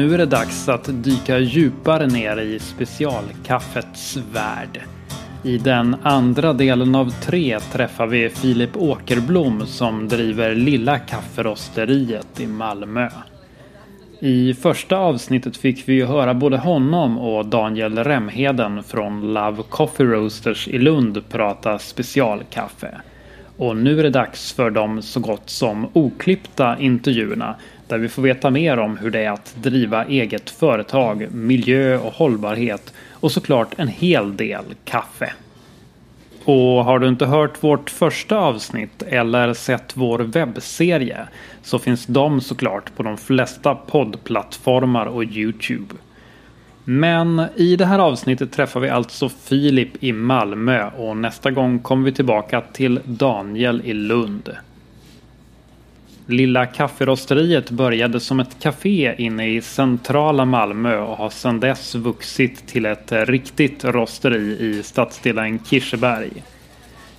Nu är det dags att dyka djupare ner i specialkaffets värld. I den andra delen av tre träffar vi Filip Åkerblom som driver Lilla Kafferosteriet i Malmö. I första avsnittet fick vi höra både honom och Daniel Remheden från Love Coffee Roasters i Lund prata specialkaffe. Och nu är det dags för de så gott som oklippta intervjuerna där vi får veta mer om hur det är att driva eget företag, miljö och hållbarhet och såklart en hel del kaffe. Och har du inte hört vårt första avsnitt eller sett vår webbserie så finns de såklart på de flesta poddplattformar och Youtube. Men i det här avsnittet träffar vi alltså Filip i Malmö och nästa gång kommer vi tillbaka till Daniel i Lund. Lilla kafferosteriet började som ett café inne i centrala Malmö och har sedan dess vuxit till ett riktigt rosteri i stadsdelen Kirseberg.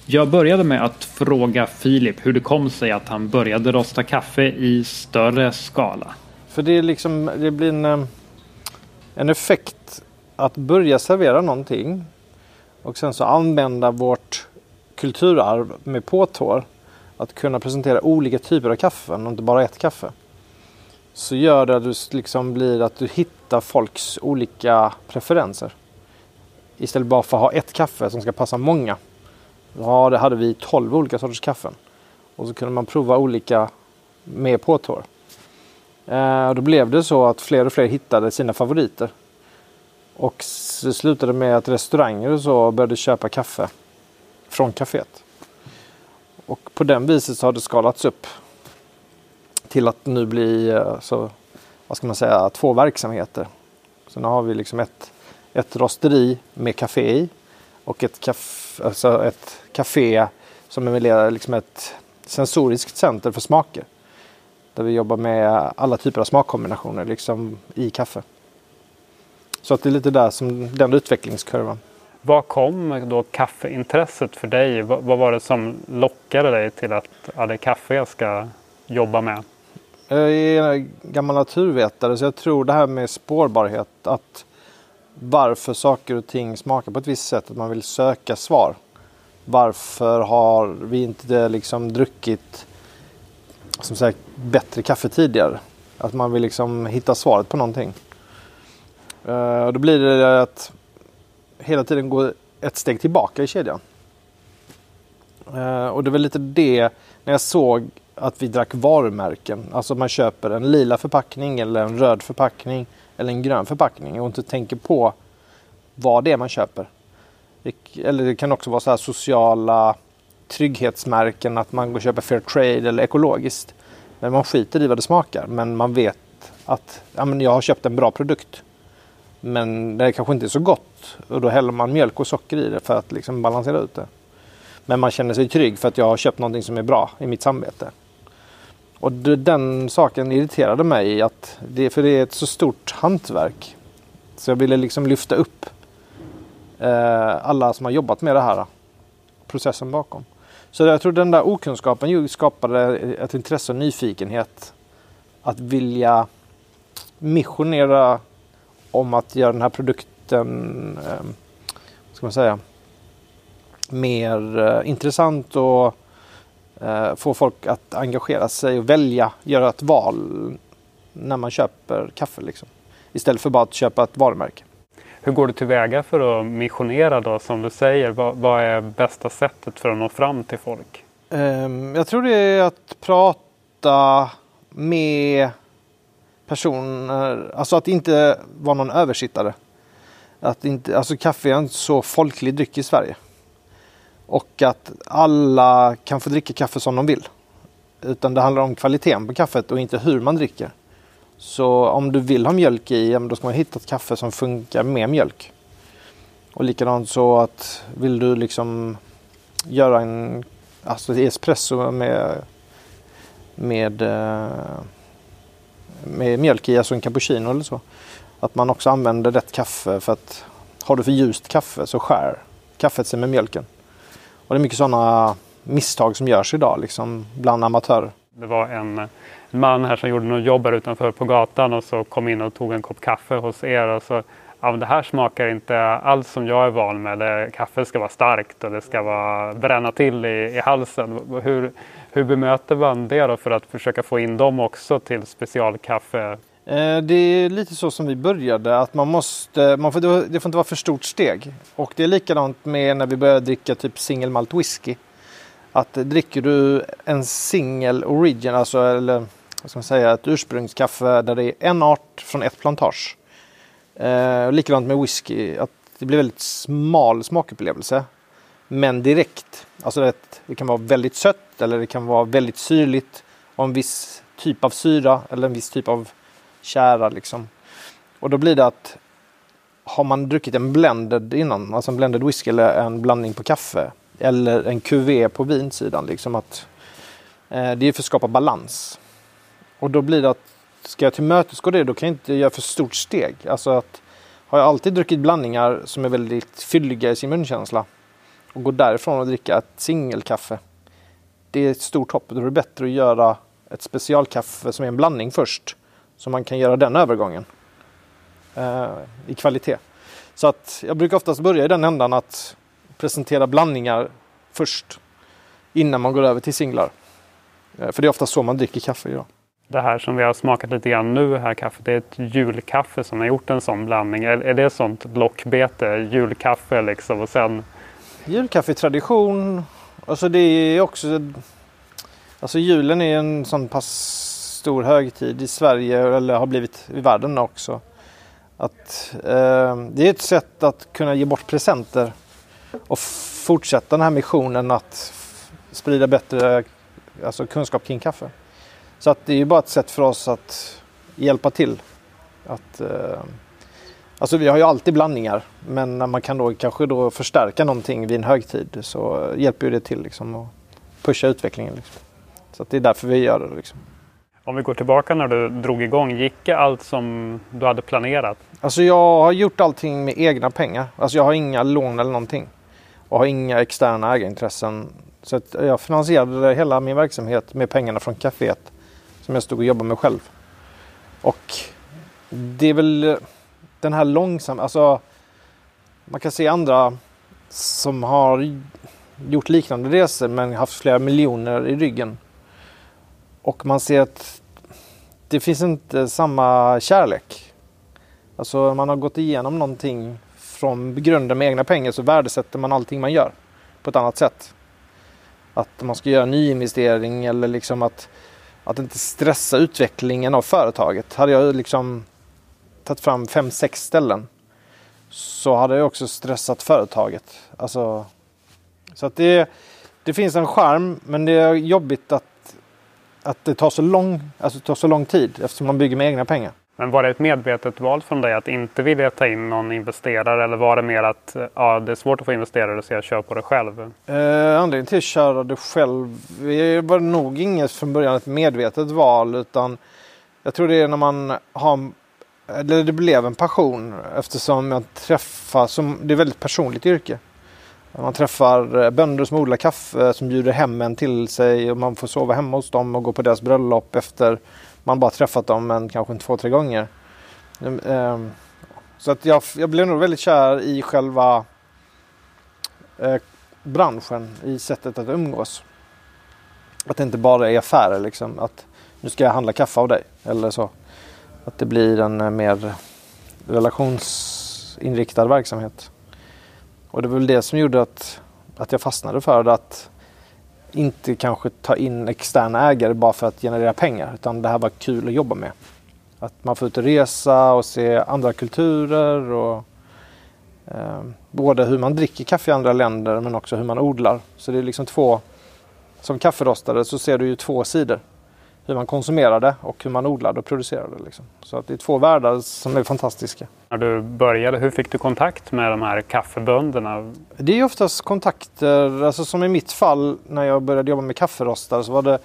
Jag började med att fråga Filip hur det kom sig att han började rosta kaffe i större skala. För det, är liksom, det blir en, eh, en effekt att börja servera någonting och sen så använda vårt kulturarv med påtår att kunna presentera olika typer av kaffen och inte bara ett kaffe. Så gör det att du liksom blir att du hittar folks olika preferenser. Istället bara för att ha ett kaffe som ska passa många. Ja, det hade vi 12 olika sorters kaffen. Och så kunde man prova olika med påtår. Eh, då blev det så att fler och fler hittade sina favoriter. Och det slutade med att restauranger och så började köpa kaffe från kaféet. Och på den viset så har det skalats upp till att nu bli eh, så, vad ska man säga, två verksamheter. Så nu har vi liksom ett, ett rosteri med café i och ett, kaf, alltså ett café som är liksom ett sensoriskt center för smaker. Där vi jobbar med alla typer av smakkombinationer liksom i kaffe. Så att det är lite där som den utvecklingskurvan. Var kom då kaffeintresset för dig? Vad, vad var det som lockade dig till att ja, det är kaffe jag ska jobba med? Jag är gammal naturvetare så jag tror det här med spårbarhet. Att varför saker och ting smakar på ett visst sätt. Att man vill söka svar. Varför har vi inte liksom druckit som sagt, bättre kaffe tidigare? Att man vill liksom hitta svaret på någonting. Eh, då blir det att hela tiden gå ett steg tillbaka i kedjan. Uh, och det var lite det när jag såg att vi drack varumärken. Alltså man köper en lila förpackning eller en röd förpackning eller en grön förpackning och inte tänker på vad det är man köper. Eller det kan också vara så här sociala trygghetsmärken att man går och köper fair trade eller ekologiskt. Men man skiter i vad det smakar men man vet att ja, men jag har köpt en bra produkt. Men det kanske inte är så gott och då häller man mjölk och socker i det för att liksom balansera ut det. Men man känner sig trygg för att jag har köpt någonting som är bra i mitt samvete. Och den saken irriterade mig, att det, för det är ett så stort hantverk. Så jag ville liksom lyfta upp eh, alla som har jobbat med det här. Processen bakom. Så jag tror den där okunskapen skapade ett intresse och nyfikenhet. Att vilja missionera om att göra den här produkten, eh, ska man säga, mer eh, intressant och eh, få folk att engagera sig och välja, göra ett val när man köper kaffe. Liksom. Istället för bara att köpa ett varumärke. Hur går du tillväga för att missionera då som du säger? Vad, vad är bästa sättet för att nå fram till folk? Um, jag tror det är att prata med personer, alltså att inte vara någon översittare. Att inte, alltså kaffe är en så folklig dryck i Sverige. Och att alla kan få dricka kaffe som de vill. Utan det handlar om kvaliteten på kaffet och inte hur man dricker. Så om du vill ha mjölk i, då ska man hitta ett kaffe som funkar med mjölk. Och likadant så att vill du liksom göra en alltså espresso med, med, eh, med mjölk i, alltså en cappuccino eller så. Att man också använder rätt kaffe för att har du för ljust kaffe så skär kaffet sig med mjölken. Och det är mycket sådana misstag som görs idag liksom bland amatörer. Det var en, man här som gjorde något jobb här utanför på gatan och så kom in och tog en kopp kaffe hos er och så ja, det här smakar inte alls som jag är van med. Det, kaffe ska vara starkt och det ska vara, bränna till i, i halsen. Hur, hur bemöter man det då för att försöka få in dem också till specialkaffe? Eh, det är lite så som vi började, att man måste, man får, det får inte vara för stort steg. Och det är likadant med när vi började dricka typ single malt whisky. Att dricker du en single origin, alltså eller vad ska man säga, ett ursprungskaffe där det är en art från ett plantage. Eh, likadant med whisky, att det blir väldigt smal smakupplevelse. Men direkt. Alltså det, det kan vara väldigt sött eller det kan vara väldigt syrligt. Och en viss typ av syra eller en viss typ av kära liksom. Och då blir det att har man druckit en blended innan, alltså en blended whisky eller en blandning på kaffe eller en QV på vinsidan liksom att eh, det är för att skapa balans. Och då blir det att ska jag tillmötesgå det då kan jag inte göra för stort steg. Alltså att har jag alltid druckit blandningar som är väldigt fylliga i sin munkänsla och gå därifrån och dricka ett singelkaffe. Det är ett stort hopp. Då är det bättre att göra ett specialkaffe som är en blandning först. Så man kan göra den övergången eh, i kvalitet. Så att jag brukar oftast börja i den ändan att presentera blandningar först innan man går över till singlar. Eh, för det är ofta så man dricker kaffe idag. Det här som vi har smakat lite grann nu, här kaffet, det är ett julkaffe som har gjort en sån blandning. Är, är det sånt lockbete, julkaffe liksom och sen? Julkaffetradition, alltså det är också Alltså julen är en sån pass stor högtid i Sverige eller har blivit i världen också. Att, eh, det är ett sätt att kunna ge bort presenter och fortsätta den här missionen att sprida bättre alltså kunskap kring kaffe. Så att det är ju bara ett sätt för oss att hjälpa till. Att, eh, alltså vi har ju alltid blandningar men när man kan då kanske då förstärka någonting vid en högtid så hjälper ju det till liksom och pusha utvecklingen. Liksom. Så att det är därför vi gör det. Liksom. Om vi går tillbaka när du drog igång, gick allt som du hade planerat? Alltså jag har gjort allting med egna pengar. Alltså jag har inga lån eller någonting. Och har inga externa ägarintressen. Så att jag finansierade hela min verksamhet med pengarna från kaféet som jag stod och jobbade med själv. Och det är väl den här långsamma, alltså man kan se andra som har gjort liknande resor men haft flera miljoner i ryggen. Och man ser att det finns inte samma kärlek. Alltså man har gått igenom någonting från grunden med egna pengar så värdesätter man allting man gör på ett annat sätt. Att man ska göra nyinvestering eller liksom att, att inte stressa utvecklingen av företaget. Hade jag liksom tagit fram fem, sex ställen så hade jag också stressat företaget. Alltså, så att det, det finns en charm men det är jobbigt att att det tar så lång, alltså tar så lång tid eftersom man bygger med egna pengar. Men var det ett medvetet val från dig att inte vilja ta in någon investerare eller var det mer att ja, det är svårt att få investerare så jag kör på det själv? Eh, anledningen till att köra det själv det var nog inget från början ett medvetet val utan jag tror det är när man har eller det blev en passion eftersom jag träffar, som, det är ett väldigt personligt yrke. Man träffar eh, bönder som odlar kaffe som bjuder hem en till sig och man får sova hemma hos dem och gå på deras bröllop efter man bara träffat dem men kanske två, tre gånger. Ehm, ehm, så att jag, jag blev nog väldigt kär i själva eh, branschen, i sättet att umgås. Att det inte bara är affärer liksom. Att nu ska jag handla kaffe av dig eller så. Att det blir en eh, mer relationsinriktad verksamhet. Och det var väl det som gjorde att, att jag fastnade för det. Att inte kanske ta in externa ägare bara för att generera pengar. Utan det här var kul att jobba med. Att man får ut och resa och se andra kulturer. och eh, Både hur man dricker kaffe i andra länder men också hur man odlar. Så det är liksom två... Som kafferostare så ser du ju två sidor hur man konsumerar det och hur man odlar och producerar det. Liksom. Så att det är två världar som är fantastiska. När du började, hur fick du kontakt med de här kaffebönderna? Det är oftast kontakter, alltså som i mitt fall när jag började jobba med kafferostar så var det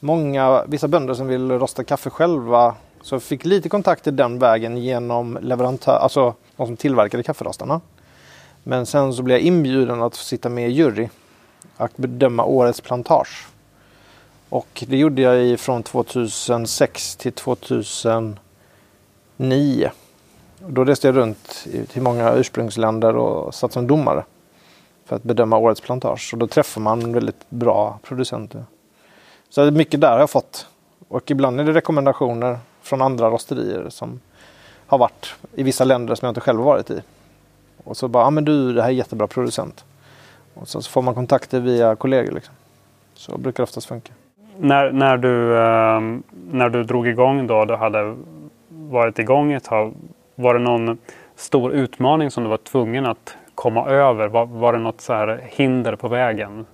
många, vissa bönder som vill rosta kaffe själva. Så jag fick lite kontakter den vägen genom leverantör, alltså de som tillverkade kafferostarna. Men sen så blev jag inbjuden att sitta med i jury och bedöma årets plantage. Och det gjorde jag i från 2006 till 2009. Då reste jag runt till många ursprungsländer och satt som domare för att bedöma årets plantage. Och då träffar man väldigt bra producenter. Så mycket där har jag fått. Och ibland är det rekommendationer från andra rosterier som har varit i vissa länder som jag inte själv varit i. Och så bara, ja ah, men du, det här är jättebra producent. Och så får man kontakter via kollegor. Liksom. Så brukar det oftast funka. När, när, du, eh, när du drog igång då, du hade varit igång ett tag. Var det någon stor utmaning som du var tvungen att komma över? Var, var det något så hinder på vägen?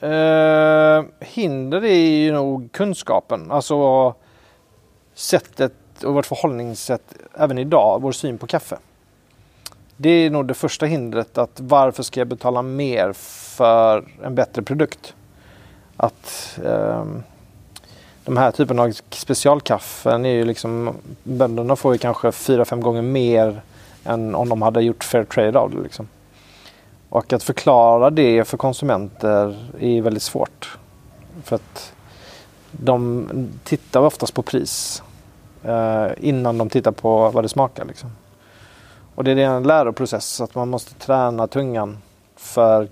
Eh, hinder är ju nog kunskapen. Alltså sättet och vårt förhållningssätt även idag, vår syn på kaffe. Det är nog det första hindret att varför ska jag betala mer för en bättre produkt? Att eh, de här typen av specialkaffen är ju liksom bönderna får ju kanske fyra, fem gånger mer än om de hade gjort fair trade av det. Liksom. Och att förklara det för konsumenter är väldigt svårt. För att de tittar oftast på pris eh, innan de tittar på vad det smakar. Liksom. Och det är en läroprocess att man måste träna tungan för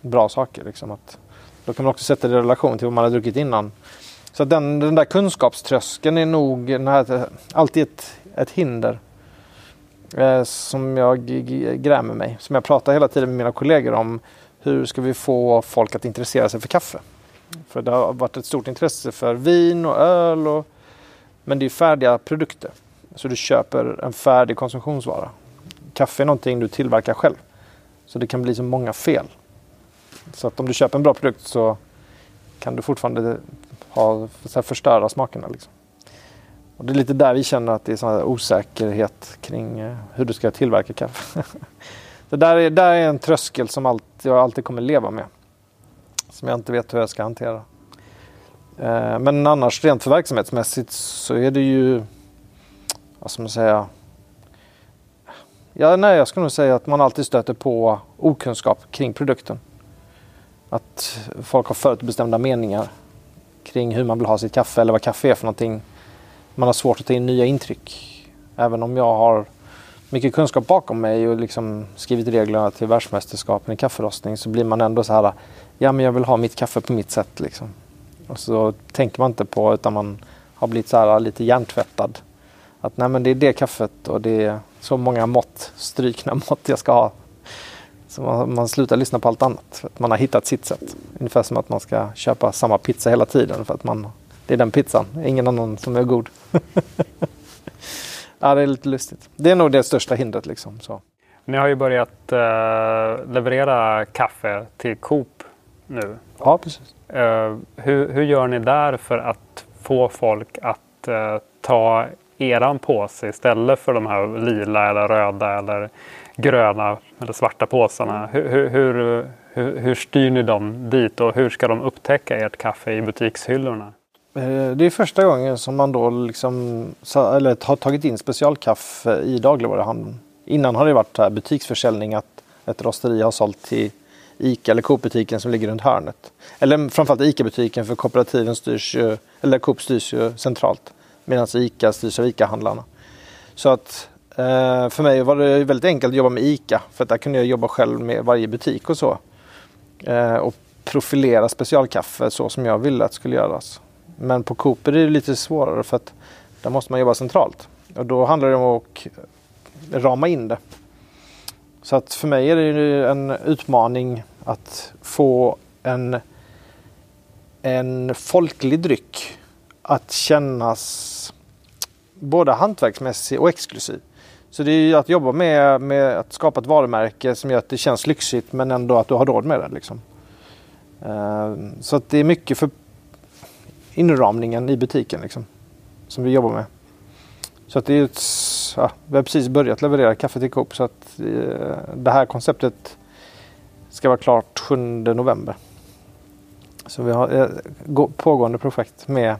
bra saker. Liksom. Att, då kan man också sätta det i relation till vad man har druckit innan. Så den, den där kunskapströskeln är nog här, alltid ett, ett hinder eh, som jag grämer mig. Som jag pratar hela tiden med mina kollegor om. Hur ska vi få folk att intressera sig för kaffe? För det har varit ett stort intresse för vin och öl. Och, men det är färdiga produkter. Så du köper en färdig konsumtionsvara. Kaffe är någonting du tillverkar själv. Så det kan bli så många fel. Så att om du köper en bra produkt så kan du fortfarande ha, så förstöra smakerna. Liksom. Och det är lite där vi känner att det är sån osäkerhet kring eh, hur du ska tillverka kaffe. det där är, där är en tröskel som alltid, jag alltid kommer leva med. Som jag inte vet hur jag ska hantera. Eh, men annars rent för verksamhetsmässigt så är det ju, vad ska man säga, Ja, nej, jag skulle nog säga att man alltid stöter på okunskap kring produkten. Att folk har förutbestämda meningar kring hur man vill ha sitt kaffe eller vad kaffe är för någonting. Man har svårt att ta in nya intryck. Även om jag har mycket kunskap bakom mig och liksom skrivit reglerna till världsmästerskapen i kafferostning så blir man ändå så här, ja men jag vill ha mitt kaffe på mitt sätt liksom. Och så tänker man inte på utan man har blivit så här lite hjärntvättad. Att nej men det är det kaffet och det är så många mått, strykna mått jag ska ha. Så man, man slutar lyssna på allt annat. För att man har hittat sitt sätt. Ungefär som att man ska köpa samma pizza hela tiden för att man, det är den pizzan, ingen annan som är god. ja, det är lite lustigt. Det är nog det största hindret. Liksom, så. Ni har ju börjat uh, leverera kaffe till Coop nu. Ja, precis. Uh, hur, hur gör ni där för att få folk att uh, ta eran påse istället för de här lila eller röda eller gröna eller svarta påsarna. Hur, hur, hur, hur styr ni dem dit och hur ska de upptäcka ert kaffe i butikshyllorna? Eh, det är första gången som man då liksom, eller har tagit in specialkaffe i dagligvaruhandeln. Innan har det varit här butiksförsäljning att ett rosteri har sålt till ICA eller Coop-butiken som ligger runt hörnet. Eller framförallt ICA-butiken för kooperativen styrs ju, eller Coop styrs ju centralt. Medan ICA styrs av ICA-handlarna. Så att Eh, för mig var det väldigt enkelt att jobba med ICA. För att där kunde jag jobba själv med varje butik och så. Eh, och profilera specialkaffe så som jag ville att det skulle göras. Men på Coop är det lite svårare för att där måste man jobba centralt. Och då handlar det om att rama in det. Så att för mig är det en utmaning att få en, en folklig dryck att kännas både hantverksmässig och exklusiv. Så det är ju att jobba med, med att skapa ett varumärke som gör att det känns lyxigt men ändå att du har råd med det. Liksom. Uh, så att det är mycket för inramningen i butiken liksom, som vi jobbar med. Så att det är ett, ja, vi har precis börjat leverera kaffe till Coop så att uh, det här konceptet ska vara klart 7 november. Så vi har eh, ett pågående projekt med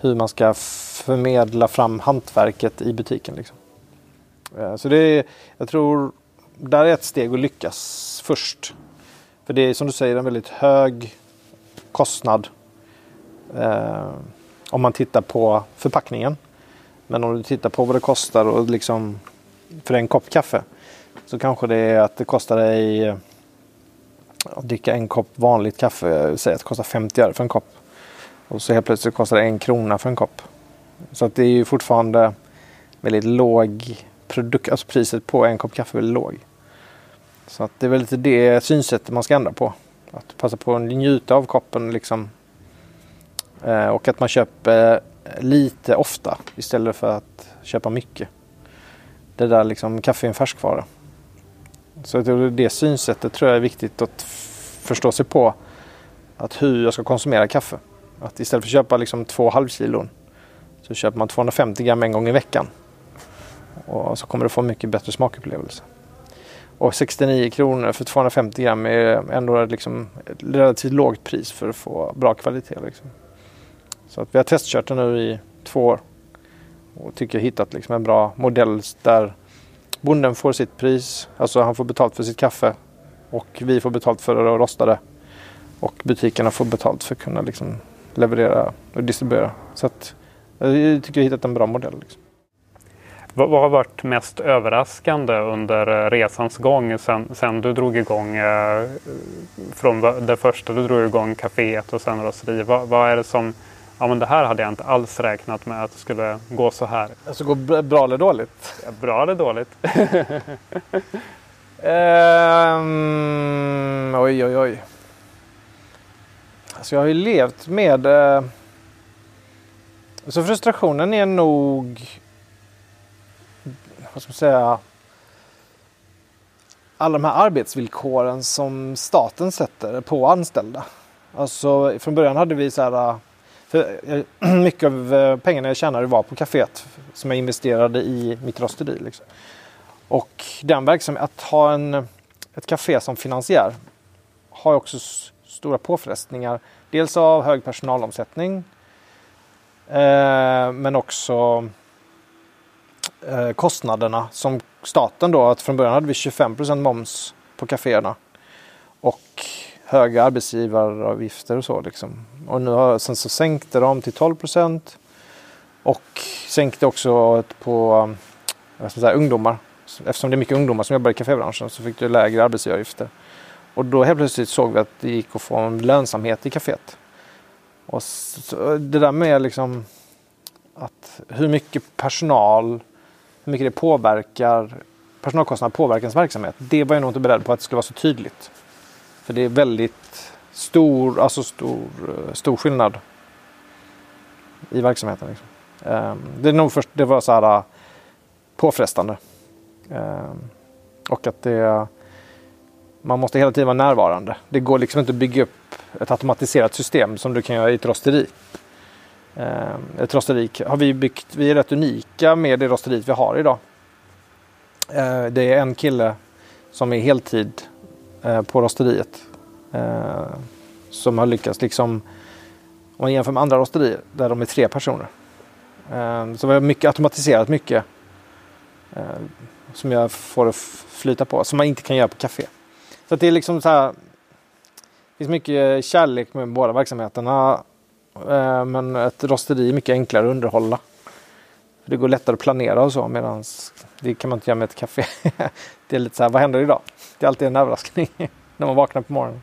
hur man ska förmedla fram hantverket i butiken. Liksom. Eh, så det är, jag tror, där är ett steg att lyckas först. För det är som du säger en väldigt hög kostnad Eh, om man tittar på förpackningen. Men om du tittar på vad det kostar och liksom för en kopp kaffe så kanske det är att det kostar dig eh, att dricka en kopp vanligt kaffe. Säg att det kostar 50 öre för en kopp. Och så helt plötsligt kostar det en krona för en kopp. Så att det är ju fortfarande väldigt låg produkt, alltså priset på en kopp kaffe är väldigt låg. Så att det är väl lite det synsättet man ska ändra på. Att passa på att njuta av koppen liksom. Eh, och att man köper lite ofta istället för att köpa mycket. Det där liksom, kaffe är en färskvara. Så det synsättet tror jag är viktigt att förstå sig på. Att hur jag ska konsumera kaffe. Att istället för att köpa liksom två halvkilon så köper man 250 gram en gång i veckan. Och så kommer du få mycket bättre smakupplevelse. Och 69 kronor för 250 gram är ändå liksom ett relativt lågt pris för att få bra kvalitet. Liksom. Så att vi har testkört det nu i två år och tycker hittat liksom en bra modell där bonden får sitt pris, alltså han får betalt för sitt kaffe och vi får betalt för att rosta det. Och butikerna får betalt för att kunna liksom leverera och distribuera. Så att eh, jag tycker vi har hittat en bra modell. Liksom. Vad, vad har varit mest överraskande under resans gång sen, sen du drog igång eh, från det första du drog igång kaféet och sen rosteri? Vad, vad är det som ja men det här hade jag inte alls räknat med att det skulle gå så här. Alltså gå bra eller dåligt? Ja, bra eller dåligt? um, oj, oj, oj. Alltså jag har ju levt med... Uh, så frustrationen är nog... Vad ska man säga? Alla de här arbetsvillkoren som staten sätter på anställda. Alltså från början hade vi så här för mycket av eh, pengarna jag tjänade var på kaféet som jag investerade i mitt rosteri. Liksom. Och den verksamheten, att ha en, ett café som finansiär har också stora påfrestningar. Dels av hög personalomsättning eh, men också Eh, kostnaderna som staten då, att från början hade vi 25% moms på kaféerna. Och höga arbetsgivaravgifter och så. Liksom. Och nu har, sen så sänkte de till 12 och sänkte också på vad ska säga, ungdomar. Eftersom det är mycket ungdomar som jobbar i kafébranschen så fick du lägre arbetsgivaravgifter. Och då helt plötsligt såg vi att det gick att få en lönsamhet i kaféet. Och så, det där med liksom att hur mycket personal, hur mycket det påverkar personalkostnader påverkar ens verksamhet. Det var jag nog inte beredd på att det skulle vara så tydligt. För det är väldigt stor, alltså stor, eh, stor skillnad i verksamheten. Liksom. Ehm, det är nog först, det var så här eh, påfrestande. Ehm, och att det, man måste hela tiden vara närvarande. Det går liksom inte att bygga upp ett automatiserat system som du kan göra i ett rosteri. Eh, Ett rosteri har vi byggt, vi är rätt unika med det rosteriet vi har idag. Eh, det är en kille som är heltid Eh, på rosteriet. Eh, som har lyckats liksom, om man jämför med andra rosterier där de är tre personer. Eh, så vi har mycket automatiserat mycket eh, som jag får att flyta på, som man inte kan göra på café. Så det är liksom så här, det finns mycket kärlek med båda verksamheterna. Eh, men ett rosteri är mycket enklare att underhålla. Det går lättare att planera och så medan det kan man inte göra med ett café. Det är lite så här, vad händer idag? Det är alltid en överraskning när man vaknar på morgonen.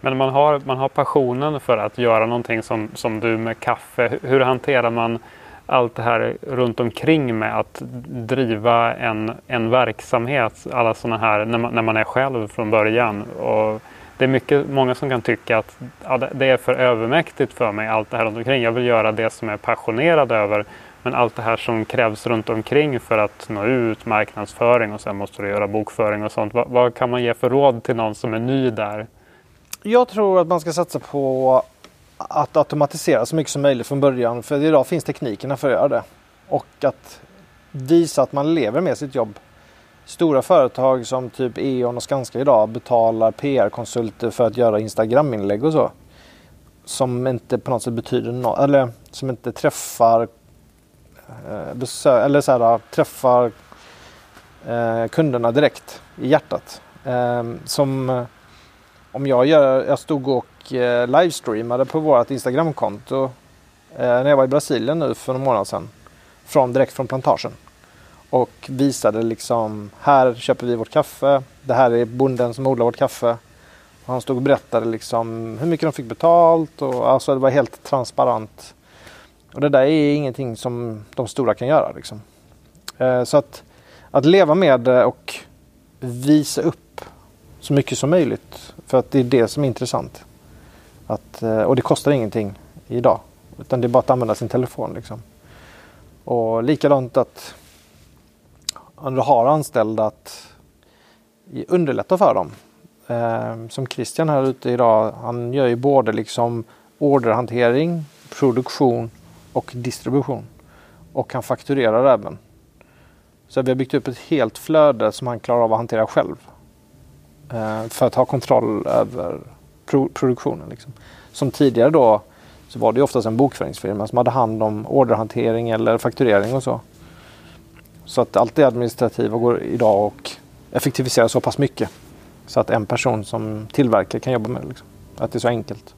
Men man har, man har passionen för att göra någonting som, som du med kaffe. Hur hanterar man allt det här runt omkring med att driva en, en verksamhet, alla sådana här, när man, när man är själv från början. Och det är mycket, många som kan tycka att ja, det är för övermäktigt för mig, allt det här runt omkring. Jag vill göra det som jag är passionerad över. Men allt det här som krävs runt omkring för att nå ut, marknadsföring och sen måste du göra bokföring och sånt. Vad, vad, kan man ge för råd till någon som är ny där? Jag tror att man ska satsa på att automatisera så mycket som möjligt från början. För idag finns teknikerna för att göra det. Och att visa att man lever med sitt jobb. Stora företag som typ E.ON och Skanska idag betalar PR-konsulter för att göra Instagram-inlägg och så. Som inte på något sätt betyder något, eller som inte träffar Eh, besö- eller så här, eh, träffar eh, kunderna direkt i hjärtat. Ehm, eh, som om jag, gör, jag stod och eh, livestreamade på vårt Instagramkonto eh, när jag var i Brasilien nu för några månader sedan. Från, direkt från plantagen. Och visade liksom, här köper vi vårt kaffe. Det här är bonden som odlar vårt kaffe. Och han stod och berättade liksom hur mycket de fick betalt. Och, alltså det var helt transparent. Och det där är ingenting som de stora kan göra. Liksom. Eh, så att, att leva med det och visa upp så mycket som möjligt. För att det är det som är intressant. Att, eh, och det kostar ingenting idag. Utan det är bara att använda sin telefon. Liksom. Och likadant att om du har anställda att underlätta för dem. Eh, som Christian här ute idag, han gör ju både liksom orderhantering, produktion och distribution. Och han fakturerar även. Så vi har byggt upp ett helt flöde som han klarar av att hantera själv. Eh, för att ha kontroll över pro produktionen. Liksom. Som tidigare då så var det oftast en bokföringsfirma som hade hand om orderhantering eller fakturering och så. Så att allt det administrativa går idag och effektiviserar så pass mycket. Så att en person som tillverkar kan jobba med det. Liksom. Att det är så enkelt.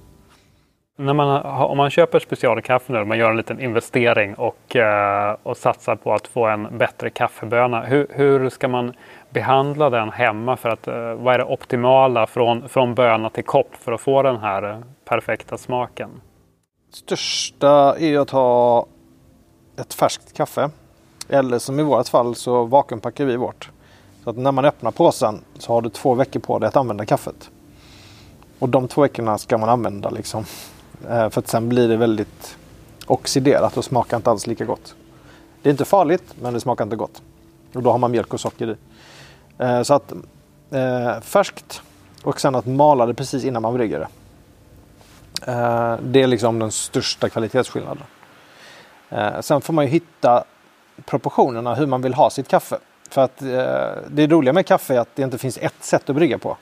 När man, om man köper specialkaffe nu, man gör en liten investering och, eh, och satsar på att få en bättre kaffeböna. Hur, hur ska man behandla den hemma? För att, eh, vad är det optimala från, från böna till kopp för att få den här eh, perfekta smaken? Största är att ha ett färskt kaffe. Eller som i vårt fall så vakuumpackar vi vårt. Så att när man öppnar påsen så har du två veckor på dig att använda kaffet. Och de två veckorna ska man använda liksom. Eh, för att sen blir det väldigt oxiderat och smakar inte alls lika gott. Det är inte farligt men det smakar inte gott. Och då har man mjölk och socker i. Eh, så att eh, färskt och sen att mala det precis innan man brygger det. Eh, det är liksom den största kvalitetsskillnaden. Sen får man ju hitta proportionerna hur man vill ha sitt kaffe. För att eh, det roliga med kaffe är att det inte finns ett sätt att brygga på.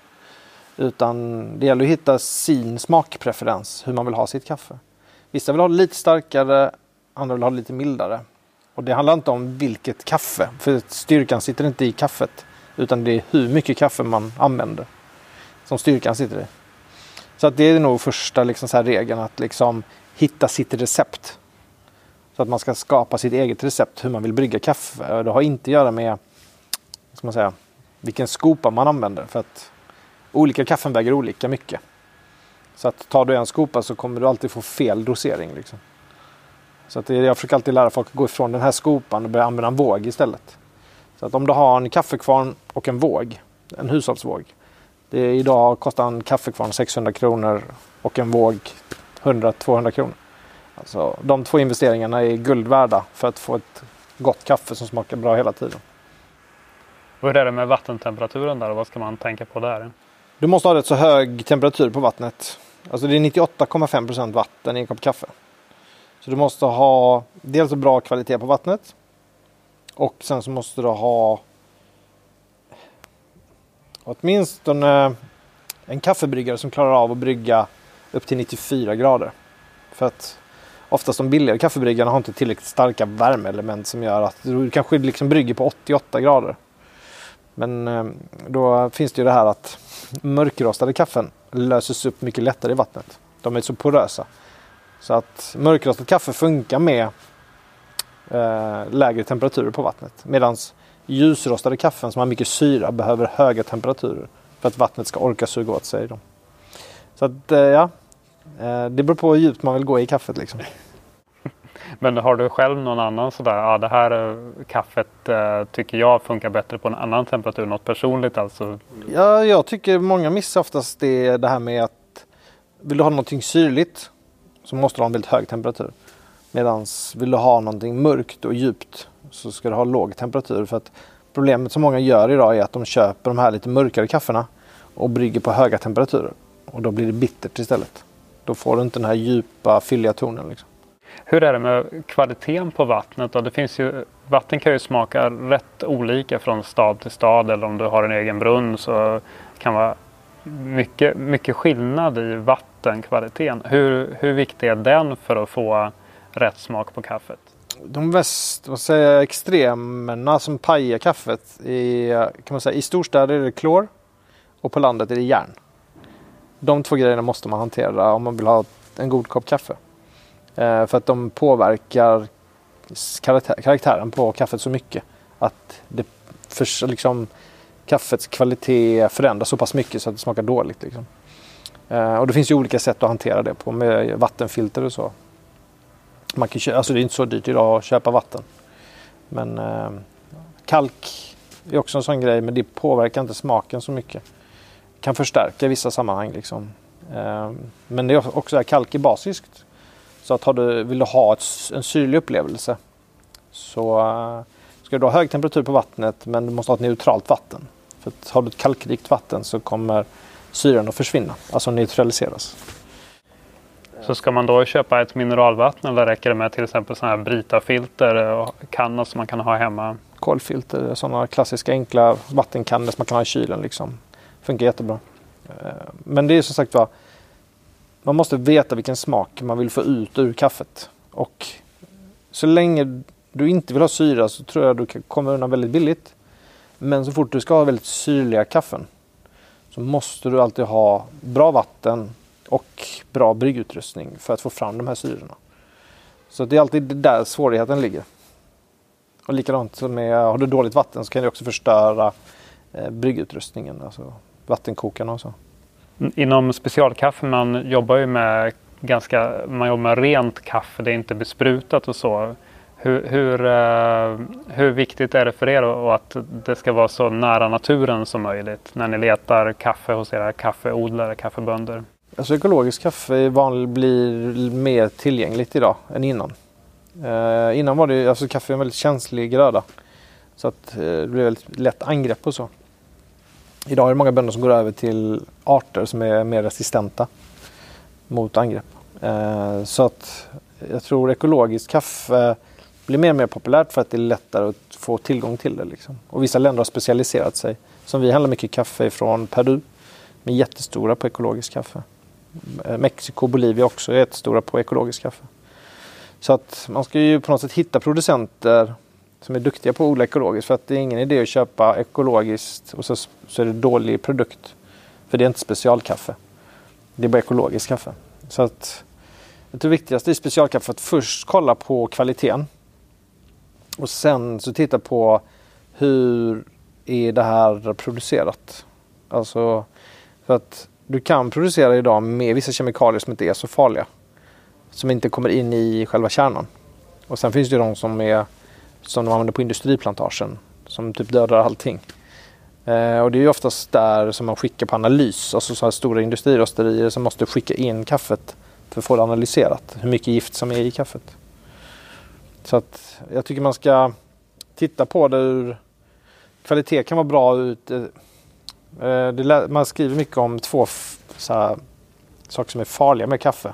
Utan det gäller att hitta sin smakpreferens, hur man vill ha sitt kaffe. Vissa vill ha det lite starkare, andra vill ha det lite mildare. Och det handlar inte om vilket kaffe, för styrkan sitter inte i kaffet. Utan det är hur mycket kaffe man använder som styrkan sitter i. Så att det är nog första liksom så här regeln att liksom hitta sitt recept. Så att man ska skapa sitt eget recept hur man vill brygga kaffe. Det har inte att göra med ska man säga, vilken skopa man använder. För att olika kaffen väger olika mycket. Så att tar du en skopa så kommer du alltid få fel dosering. Liksom. Så att jag försöker alltid lära folk att gå ifrån den här skopan och börja använda en våg istället. Så att om du har en kaffekvarn och en våg, en hushållsvåg. Det är, idag kostar en kaffekvarn 600 kronor och en våg 100-200 kronor. Alltså, de två investeringarna är guld värda för att få ett gott kaffe som smakar bra hela tiden. Hur är det med vattentemperaturen där och vad ska man tänka på där? Du måste ha rätt så hög temperatur på vattnet. Alltså det är 98,5% vatten i en kopp kaffe. Så du måste ha dels bra kvalitet på vattnet. Och sen så måste du ha åtminstone en kaffebryggare som klarar av att brygga upp till 94 grader. För att oftast de billigare kaffebryggarna har inte tillräckligt starka värmeelement som gör att du kanske liksom brygger på 88 grader. Men eh, då finns det ju det här att mörkrostade kaffen löses upp mycket lättare i vattnet. De är så porösa. Så att mörkrostat kaffe funkar med eh, lägre temperaturer på vattnet. Medan ljusrostade kaffen som har mycket syra behöver höga temperaturer för att vattnet ska orka suga åt sig dem. Så att eh, ja, det beror på hur djupt man vill gå i kaffet liksom. Men har du själv någon annan sådär, ja det här eh, kaffet eh, tycker jag funkar bättre på en annan temperatur, något personligt alltså? Ja, jag tycker många missar oftast det, det här med att vill du ha någonting syrligt så måste du ha en väldigt hög temperatur. Medan vill du ha någonting mörkt och djupt så ska du ha låg temperatur. För att problemet som många gör idag är att de köper de här lite mörkare kaffena och brygger på höga temperaturer. Och då blir det bittert istället. Då får du inte den här djupa fylliga tonen. Liksom. Hur är det med kvaliteten på vattnet? Då? Det finns ju, vatten kan ju smaka rätt olika från stad till stad eller om du har en egen brunn så kan det vara mycket, mycket skillnad i vattenkvaliteten. Hur, hur viktig är den för att få rätt smak på kaffet? De mest vad säger, extremerna som pajar kaffet i, kan man säga, i storstäder är det klor och på landet är det järn. De två grejerna måste man hantera om man vill ha en god kopp kaffe. Eh, för att de påverkar karaktär, karaktären på kaffet så mycket att det för, liksom, kaffets kvalitet förändras så pass mycket så att det smakar dåligt. Liksom. Eh, och det finns ju olika sätt att hantera det på med vattenfilter och så. Man kan, alltså det är inte så dyrt idag att köpa vatten. Men eh, kalk är också en sån grej men det påverkar inte smaken så mycket. Kan förstärka i vissa sammanhang. Liksom. Eh, men det är också kalk är basiskt. Så att har du, vill du ha ett, en syrlig upplevelse så uh, ska du ha hög temperatur på vattnet men du måste ha ett neutralt vatten. För att har du ett kalkrikt vatten så kommer syran att försvinna, alltså neutraliseras. Så ska man då köpa ett mineralvatten eller räcker det med till exempel sådana här Brita-filter och kannor som man kan ha hemma? Kolfilter, sådana klassiska enkla vattenkannor som man kan ha i kylen. Liksom. Funkar jättebra. Eh, men det är som sagt var, man måste veta vilken smak man vill få ut ur kaffet. Och så länge du inte vill ha syra så tror jag du kan komma undan väldigt billigt. Men så fort du ska ha väldigt syrliga kaffen så måste du alltid ha bra vatten och bra bryggutrustning för att få fram de här syrorna. Så det är alltid där svårigheten ligger. Och likadant med, har du dåligt vatten så kan det också förstöra eh, bryggutrustningen, alltså vattenkokarna och så. Inom specialkaffe man jobbar ju med ganska, man jobbar med rent kaffe, det är inte besprutat och så. Hur, hur, uh, hur viktigt är det för er att det ska vara så nära naturen som möjligt när ni letar kaffe hos era kaffeodlare, kaffebönder? Alltså ekologiskt kaffe vanlig, blir mer tillgängligt idag än innan. Uh, innan var det alltså kaffe en väldigt känslig gröda. Så att uh, det blev väldigt lätt angrepp och så. Idag är det många bönder som går över till arter som är mer resistenta mot angrepp. Eh, så att jag tror ekologiskt kaffe blir mer och mer populärt för att det är lättare att få tillgång till det. Liksom. Och vissa länder har specialiserat sig. Som vi handlar mycket kaffe från Peru. Med jättestora på ekologiskt kaffe. Eh, Mexiko och Bolivia också är jättestora på ekologiskt kaffe. Så att man ska ju på något sätt hitta producenter som är duktiga på att odla ekologiskt. För att det är ingen idé att köpa ekologiskt och så, så är det dålig produkt. För det är inte specialkaffe. Det är bara ekologiskt kaffe. Så att det viktigaste i specialkaffe är att först kolla på kvaliteten. Och sen så titta på hur är det här producerat? Alltså för att du kan producera idag med vissa kemikalier som inte är så farliga. Som inte kommer in i själva kärnan. Och sen finns det de som är som de använder på industriplantagen. Som typ dödar allting. Eh, och det är ju oftast där som man skickar på analys. Alltså så här stora industrirosterier som måste skicka in kaffet för att få det analyserat. Hur mycket gift som är i kaffet. Så att jag tycker man ska titta på det ur kvalitet kan vara bra ut. Eh, eh det, man skriver mycket om två här, saker som är farliga med kaffe.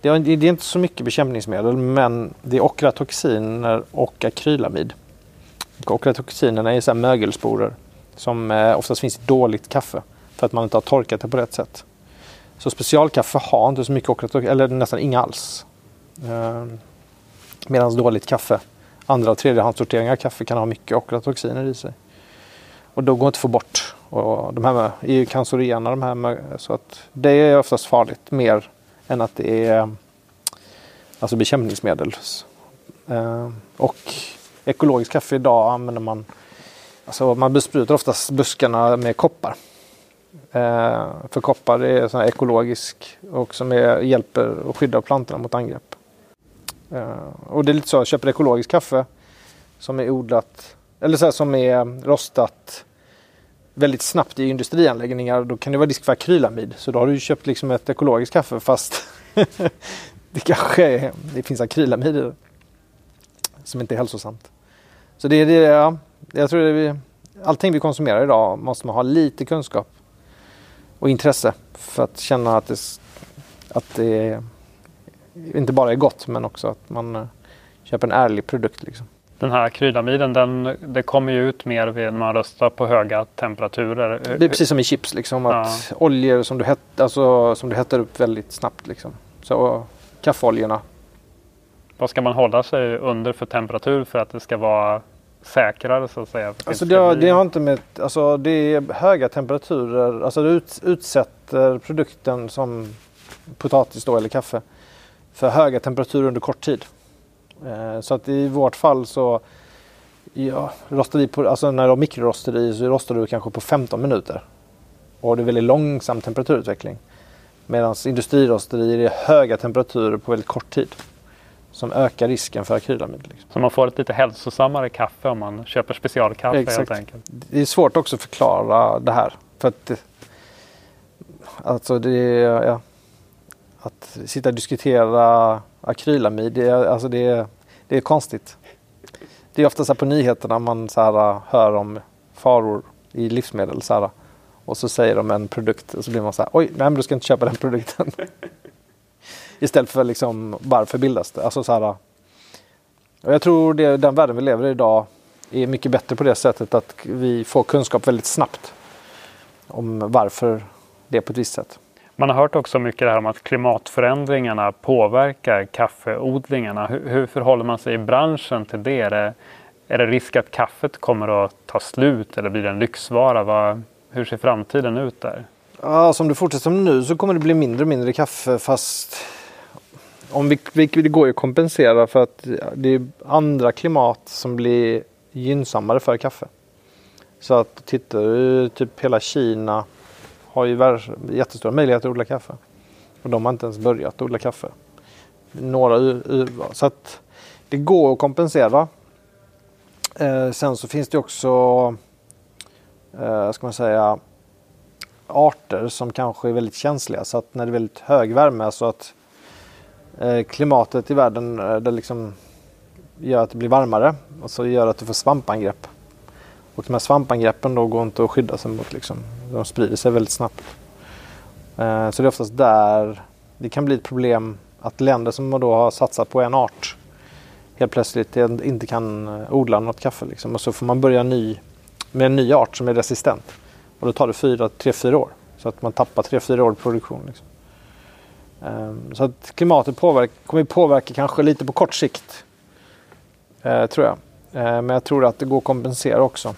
Det är, det är, inte så mycket bekämpningsmedel men det är okratoxiner och akrylamid. Okratoxinerna är så här mögelsporer som eh, oftast finns i dåligt kaffe för att man inte har torkat det på rätt sätt. Så specialkaffe har inte så mycket okratoxiner, eller nästan inga alls. Eh, Medan dåligt kaffe, andra och tredjehandssorteringar av kaffe kan ha mycket ochratoxiner i sig. Och då går det inte att få bort. Och de här är ju cancerogena de här. Så att det är oftast farligt mer än att det är alltså bekämpningsmedel. Eh, och ekologiskt kaffe idag använder man Alltså man besprutar oftast buskarna med koppar. Eh, för koppar är sån ekologisk och som är, hjälper och skyddar plantorna mot angrepp. Eh, och det är lite så, jag köper ekologiskt kaffe som är odlat, eller så här, som är rostat väldigt snabbt i industrianläggningar. Då kan det vara risk för akrylamid. Så då har du köpt liksom ett ekologiskt kaffe fast det kanske är, det finns akrylamid i det. Som inte är hälsosamt. Så det är det, ja, jag tror det är, allting vi konsumerar idag måste man ha lite kunskap och intresse för att känna att det, att det inte bara är gott men också att man eh, köper en ärlig produkt. Liksom. Den här kryddamiden den, det kommer ju ut mer när man röstar på höga temperaturer. Det är precis som i chips, liksom, att ja. oljor som du, het, alltså, som du hettar upp väldigt snabbt. Liksom. Så kaffeoljorna. Vad ska man hålla sig under för temperatur för att det ska vara säkrare så att säga? Alltså det, har, det har inte med, alltså det är höga temperaturer, alltså det ut, utsätter produkten som potatis då eller kaffe för höga temperaturer under kort tid. Eh, så att i vårt fall så ja, rostar vi på, alltså när du har mikrorosteri så rostar du kanske på 15 minuter. Och det är väldigt långsam temperaturutveckling. Medan industrirosterier är höga temperaturer på väldigt kort tid. Som ökar risken för akrylamid. Liksom. Så man får ett lite hälsosammare kaffe om man köper specialkaffe Exakt. helt enkelt? Det är svårt också att förklara det här. För att alltså det ja, att sitta och diskutera akrylamid, det är, alltså det är, det är konstigt. Det är ofta så här på nyheterna man så här, äh, hör om faror i livsmedel. Så här, äh, och så säger de en produkt och så blir man så här, oj, nej men du ska inte köpa den produkten. Istället för liksom, varför bildas det? Alltså så här, äh, och jag tror det, den världen vi lever i idag är mycket bättre på det sättet att vi får kunskap väldigt snabbt om varför det är på ett visst sätt. Man har hört också mycket det här om att klimatförändringarna påverkar kaffeodlingarna. Hur, hur förhåller man sig i branschen till det? Är, det? är det risk att kaffet kommer att ta slut eller blir det en lyxvara? Vad, hur ser framtiden ut där? Ja, som det fortsätter som nu så kommer det bli mindre och mindre kaffe fast om vi, vi, det går ju att kompensera för att det är andra klimat som blir gynnsammare för kaffe. Så att tittar du typ hela Kina har ju jättestora möjligheter att odla kaffe. Och de har inte ens börjat odla kaffe. Några urval. Så att det går att kompensera. Eh, sen så finns det också, eh, ska man säga, arter som kanske är väldigt känsliga. Så att när det är väldigt hög värme så att eh, klimatet i världen eh, det liksom gör att det blir varmare och så gör att du får svampangrepp. Och de här svampangreppen då går inte att skydda sig mot. Liksom. De sprider sig väldigt snabbt. Eh, så det är oftast där det kan bli ett problem att länder som då har satsat på en art helt plötsligt inte kan eh, odla något kaffe. Liksom. Och så får man börja ny, med en ny art som är resistent. Och då tar det 3-4 år. Så att man tappar 3-4 år produktion. Liksom. Um, så att klimatet påverkar, kommer påverka kanske lite på kort sikt. Uh, tror jag. Uh, men jag tror att det går att kompensera också.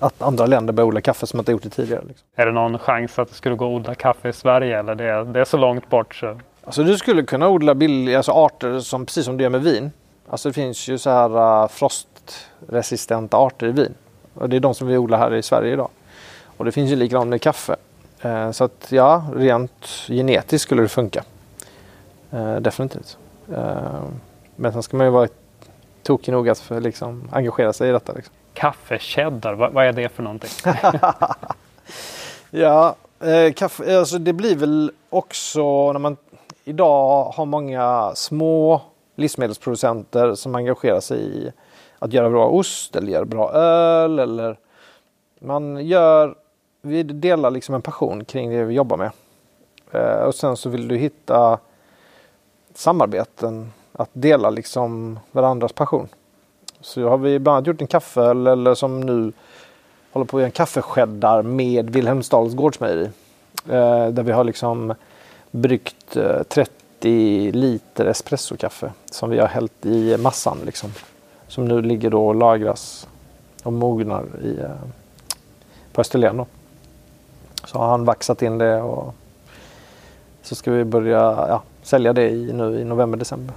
Att andra länder börjar odla kaffe som inte gjort det tidigare. Liksom. Är det någon chans att det skulle gå att odla kaffe i Sverige eller det är, det är så långt bort? Så... Alltså du skulle kunna odla billiga alltså arter som, precis som du gör med vin. Alltså det finns ju så här uh, frostresistenta arter i vin. Och det är de som vi odlar här i Sverige idag. Och det finns ju likadant med kaffe. Uh, så att ja, rent genetiskt skulle det funka. Uh, definitivt. men sen ska man ju vara tokig nog att för, liksom, engagera sig i detta. Liksom. Kaffecheddar, vad, vad är det för någonting? ja, eh, kaffe, alltså det blir väl också när man idag har många små livsmedelsproducenter som engagerar sig i att göra bra ost eller göra bra öl eller man gör, vi delar liksom en passion kring det vi jobbar med. Eh, och sen så vill du hitta samarbeten att dela liksom varandras passion. Så har vi bland annat gjort en kaffeöl eller som nu håller på att göra en kaffeskäddar med Wilhelmsdals gårdsmejeri. Eh, där vi har liksom bryggt eh, 30 liter espressokaffe som vi har hällt i massan. Liksom, som nu ligger då och lagras och mognar i, eh, på Österlen. Då. Så har han vaxat in det och så ska vi börja ja, sälja det i, nu i november-december.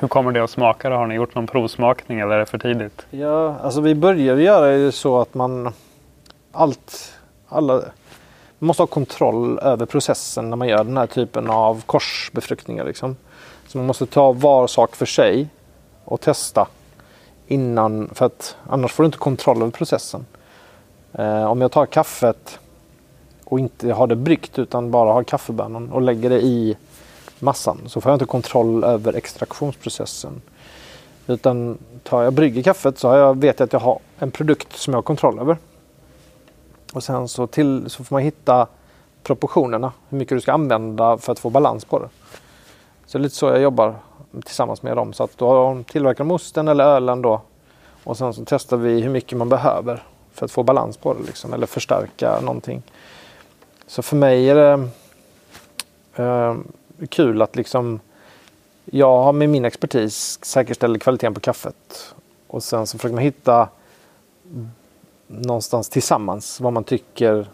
Hur kommer det att smaka? Har ni gjort någon provsmakning eller är det för tidigt? Ja, alltså vi börjar göra det så att man allt, alla, man måste ha kontroll över processen när man gör den här typen av korsbefruktningar. Liksom. Så man måste ta var sak för sig och testa innan, för att annars får du inte kontroll över processen. Eh, om jag tar kaffet och inte har det bryggt utan bara har kaffebönan och lägger det i massan så får jag inte kontroll över extraktionsprocessen. Utan tar jag brygger kaffet så jag, vet jag att jag har en produkt som jag har kontroll över. Och sen så, till, så får man hitta proportionerna, hur mycket du ska använda för att få balans på det. Så det är lite så jag jobbar tillsammans med dem. Så att då tillverkar de osten eller ölen då. Och sen så testar vi hur mycket man behöver för att få balans på det liksom, eller förstärka någonting. Så för mig är det eh, kul att liksom jag har med min expertis säkerställer kvaliteten på kaffet Och sen så försöker man hitta någonstans tillsammans vad man tycker.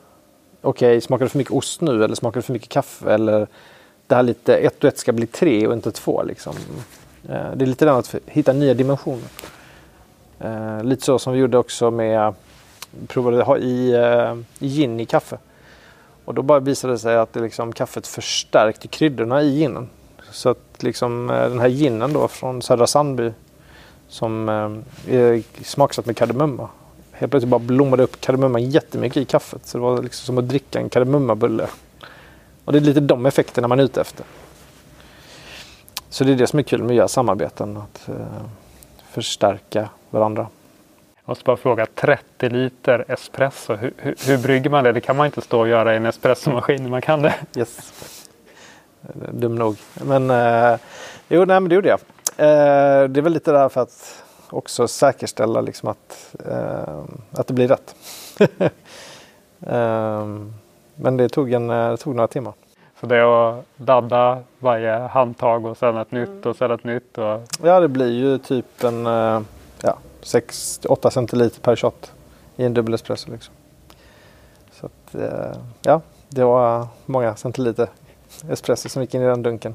Okej, okay, smakar det för mycket ost nu eller smakar det för mycket kaffe? Eller det här lite ett och ett ska bli tre och inte två. Liksom. Eh, det är lite den att hitta nya dimensioner. Eh, lite så som vi gjorde också med provade ha i, eh, i gin i kaffe. Och då bara visade det sig att det liksom, kaffet förstärkte kryddorna i ginen. Så att liksom, eh, den här ginen då från Södra Sandby som eh, är smaksatt med kardemumma. Helt plötsligt bara blommade upp kardemumman jättemycket i kaffet. Så det var liksom som att dricka en kardemummabulle. Och det är lite de effekterna man är ute efter. Så det är det som är kul med att göra samarbeten. Att eh, förstärka varandra. Jag måste bara fråga, 30 liter espresso, hur, hur, hur brygger man det? Det kan man inte stå och göra i en espressomaskin, man kan det. Yes. Dum nog. Men, eh, jo, nej, men det gjorde jag. Eh, det är väl lite där för att också säkerställa liksom att, eh, att det blir rätt. eh, men det tog, en, det tog några timmar. Så det är att ladda varje handtag och sen ett nytt och sen ett nytt? Och... Ja, det blir ju typ en eh, 6-8 centiliter per shot i en dubbel espresso. Liksom. Så att, eh, ja, det var många centiliter espresso som gick in i den dunken.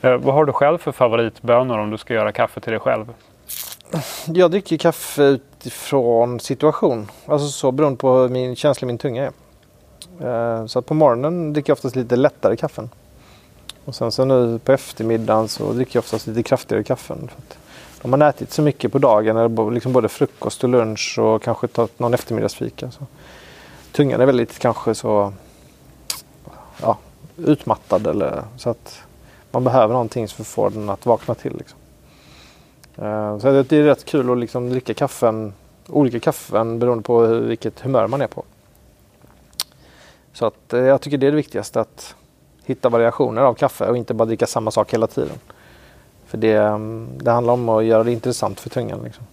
Eh, vad har du själv för favoritbönor om du ska göra kaffe till dig själv? Jag dricker kaffe utifrån situation. Alltså så beroende på hur min känsla min tunga är. Eh, så på morgonen dricker jag oftast lite lättare kaffen. Och sen så nu på eftermiddagen så dricker jag oftast lite kraftigare kaffen. För att om man ätit så mycket på dagen, eller liksom både frukost och lunch och kanske tagit någon eftermiddagsfika. Så tungan är väldigt kanske så ja, utmattad. Eller, så att man behöver någonting för att få den att vakna till. Liksom. Eh, så det är rätt kul att liksom dricka kaffen, olika kaffen beroende på vilket humör man är på. Så att eh, jag tycker det är det viktigaste att hitta variationer av kaffe och inte bara dricka samma sak hela tiden. För det, det handlar om att göra det intressant för tungan. Liksom.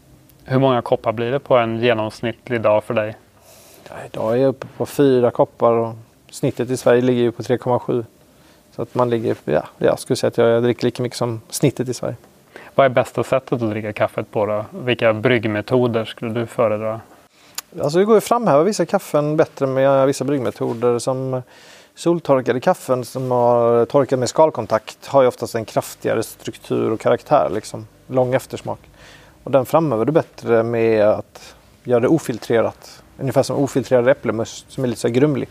Hur många koppar blir det på en genomsnittlig dag för dig? Idag är jag uppe på fyra koppar och snittet i Sverige ligger ju på 3,7. Så att man ligger, ja, jag skulle säga att jag dricker lika mycket som snittet i Sverige. Vad är bästa sättet att dricka kaffet på då? Vilka bryggmetoder skulle du föredra? Alltså det går att framhäva vissa kaffen bättre med vissa bryggmetoder. Som soltorkade kaffen som har torkat med skalkontakt har ju oftast en kraftigare struktur och karaktär. Liksom. Lång eftersmak. Och den framöver du bättre med att göra det ofiltrerat. Ungefär som ofiltrerad äppelmust som är lite så grumlig.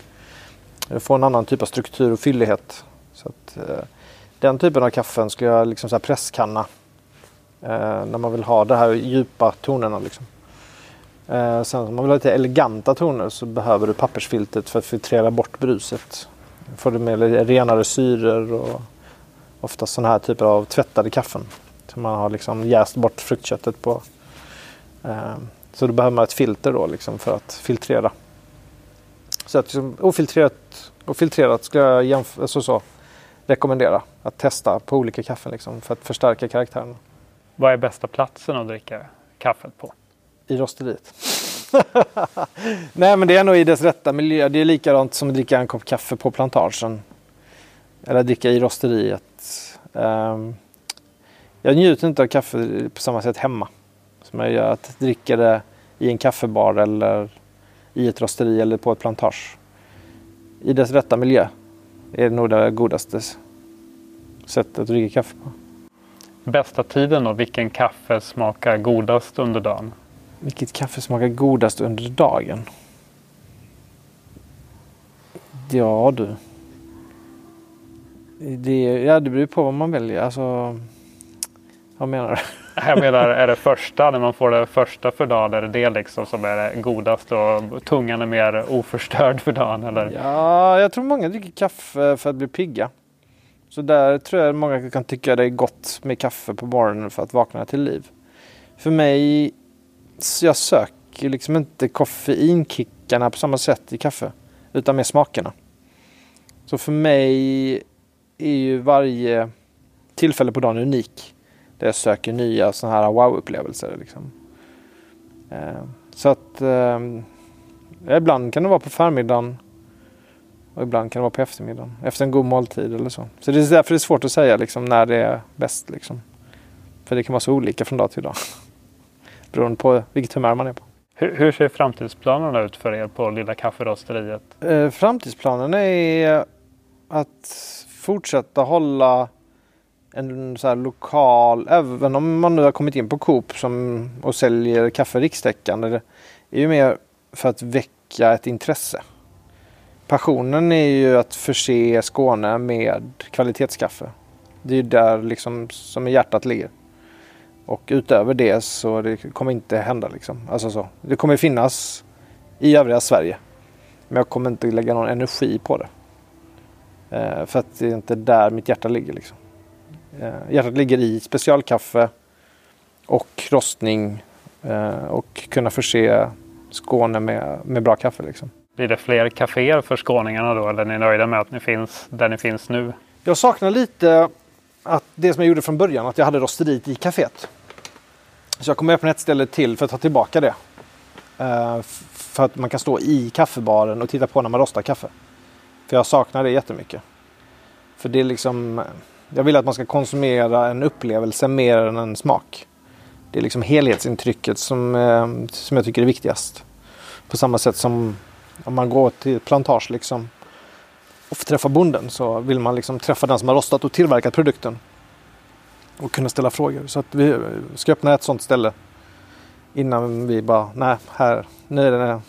Du får en annan typ av struktur och fyllighet. Så att, eh, den typen av kaffen skulle jag liksom så presskanna. Eh, när man vill ha de här djupa tonerna. Liksom. Eh, sen om man vill ha lite eleganta toner så behöver du pappersfiltret för att filtrera bort bruset. Får du med renare syror och ofta sådana här typer av tvättade kaffen. Som man har liksom jäst bort fruktköttet på. Eh, så då behöver man ett filter då liksom för att filtrera. Så att liksom, ofiltrerat, och filtrerat skulle jag jämf- alltså så, rekommendera att testa på olika kaffen liksom, för att förstärka karaktären. Vad är bästa platsen att dricka kaffet på? i rosteriet. Nej men det är nog i dess rätta miljö. Det är likadant som att dricka en kopp kaffe på plantagen. Eller dricka i rosteriet. Um, jag njuter inte av kaffe på samma sätt hemma. Som jag gör att dricka det i en kaffebar eller i ett rosteri eller på ett plantage. I dess rätta miljö är det nog det godaste sättet att dricka kaffe på. Bästa tiden och vilken kaffe smakar godast under dagen? Vilket kaffe smakar godast under dagen? Ja du. Det, ja, det beror på vad man väljer. Alltså, vad menar du? Jag menar, är det första, när man får det första för dagen, är det det liksom som är det godaste och tungan är mer oförstörd för dagen? Eller? Ja, jag tror många dricker kaffe för att bli pigga. Så där tror jag många kan tycka det är gott med kaffe på morgonen för att vakna till liv. För mig jag söker liksom inte koffeinkickarna på samma sätt i kaffe. Utan mer smakerna. Så för mig är ju varje tillfälle på dagen unik. Där jag söker nya sådana här wow-upplevelser. Liksom. Eh, så att eh, ibland kan det vara på förmiddagen. Och ibland kan det vara på eftermiddagen. Efter en god måltid eller så. Så det är därför det är svårt att säga liksom, när det är bäst. Liksom. För det kan vara så olika från dag till dag beroende på vilket humör man är på. Hur, hur ser framtidsplanerna ut för er på Lilla Kafferosteriet? Eh, framtidsplanen är att fortsätta hålla en så lokal, även om man nu har kommit in på Coop som, och säljer kaffe rikstäckande. Det är ju mer för att väcka ett intresse. Passionen är ju att förse Skåne med kvalitetskaffe. Det är ju där liksom som hjärtat ligger. Och utöver det så det kommer inte hända liksom. Alltså så. Det kommer finnas i övriga Sverige. Men jag kommer inte lägga någon energi på det. Eh, för att det är inte där mitt hjärta ligger liksom. Eh, hjärtat ligger i specialkaffe och rostning eh, och kunna förse Skåne med, med bra kaffe. Liksom. Blir det fler kaféer för skåningarna då eller är ni nöjda med att ni finns där ni finns nu? Jag saknar lite att det som jag gjorde från början, att jag hade rosteriet i kaféet. Så jag kommer öppna ett ställe till för att ta tillbaka det. Uh, för att man kan stå i kaffebaren och titta på när man rostar kaffe. För jag saknar det jättemycket. För det är liksom... Jag vill att man ska konsumera en upplevelse mer än en smak. Det är liksom helhetsintrycket som, uh, som jag tycker är viktigast. På samma sätt som om man går till plantage liksom och få träffa bonden så vill man liksom träffa den som har rostat och tillverkat produkten. Och kunna ställa frågor. Så att vi ska öppna ett sånt ställe innan vi bara, nej, här, nu är det...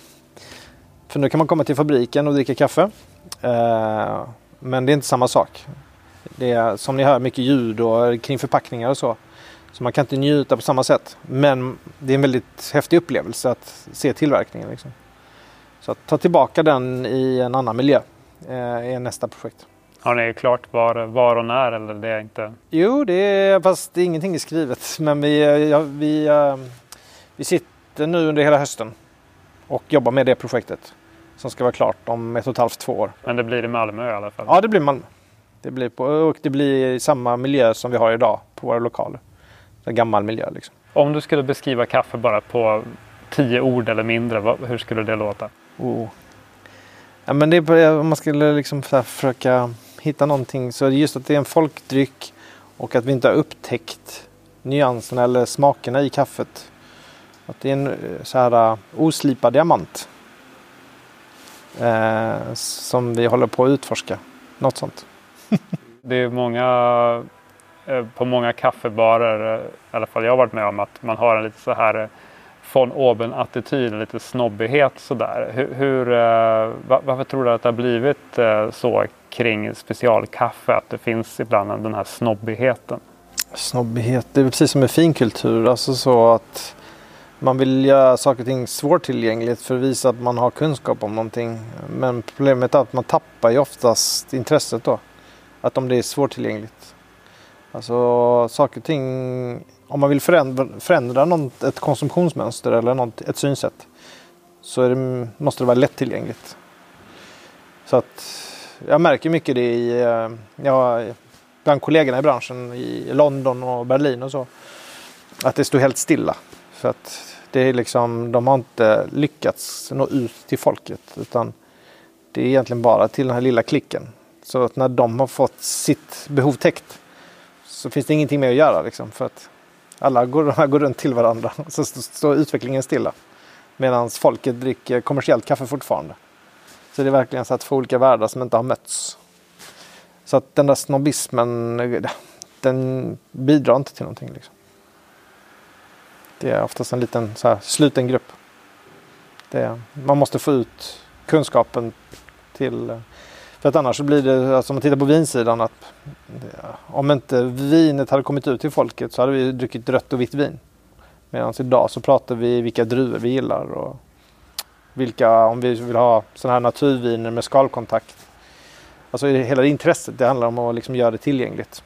För nu kan man komma till fabriken och dricka kaffe. Eh, men det är inte samma sak. Det är som ni hör mycket ljud och kring förpackningar och så. Så man kan inte njuta på samma sätt. Men det är en väldigt häftig upplevelse att se tillverkningen. Liksom. Så att ta tillbaka den i en annan miljö är nästa projekt. Har ni klart var, var och när eller det är inte? Jo, det är, fast det är ingenting är skrivet. Men vi, ja, vi, uh, vi sitter nu under hela hösten och jobbar med det projektet. Som ska vara klart om ett och ett halvt, två år. Men det blir i Malmö i alla fall? Ja, det blir Malmö. Det blir på, och det blir i samma miljö som vi har idag på våra lokaler. En gammal miljö liksom. Om du skulle beskriva kaffe bara på tio ord eller mindre, hur skulle det låta? Oh. Ja, men det är, om man skulle liksom försöka hitta någonting så är det just att det är en folkdryck och att vi inte har upptäckt nyanserna eller smakerna i kaffet. Att det är en eh, så här eh, oslipad diamant. Eh, som vi håller på att utforska. Något sånt. det är många eh, på många kaffebarer, i alla fall jag har varit med om, att man har en lite så här von oben attityd, lite snobbighet sådär. Hur, hur, uh, varför tror du att det har blivit uh, så kring specialkaffe? Att det finns ibland den här snobbigheten? Snobbighet, det är precis som med finkultur. Alltså så att man vill göra saker och ting svårtillgängligt för att visa att man har kunskap om någonting. Men problemet är att man tappar ju oftast intresset då. Att om det är svårtillgängligt. Alltså saker och ting om man vill förändra, förändra något, ett konsumtionsmönster eller något, ett synsätt så det, måste det vara lättillgängligt. Så att jag märker mycket det i, eh, ja, bland kollegorna i branschen i London och Berlin och så. Att det står helt stilla. För att det är liksom, de har inte lyckats nå ut till folket utan det är egentligen bara till den här lilla klicken. Så att när de har fått sitt behov täckt så finns det ingenting mer att göra. Liksom, för att alla går, går runt till varandra. Så står utvecklingen stilla. Medan folket dricker kommersiellt kaffe fortfarande. Så det är verkligen så att två olika världar som inte har mötts. Så att den där snobbismen, eh, den bidrar inte till någonting. Liksom. Det är oftast en liten så här, sluten grupp. Det, man måste få ut kunskapen till eh, för att annars blir det, alltså om man tittar på vinsidan, att eh, om inte vinet hade kommit ut till folket så hade vi druckit rött och vitt vin. Medan idag så pratar vi vilka druvor vi gillar och vilka, om vi vill ha sådana här naturviner med skalkontakt. Alltså hela intresset, det handlar om att liksom göra det tillgängligt.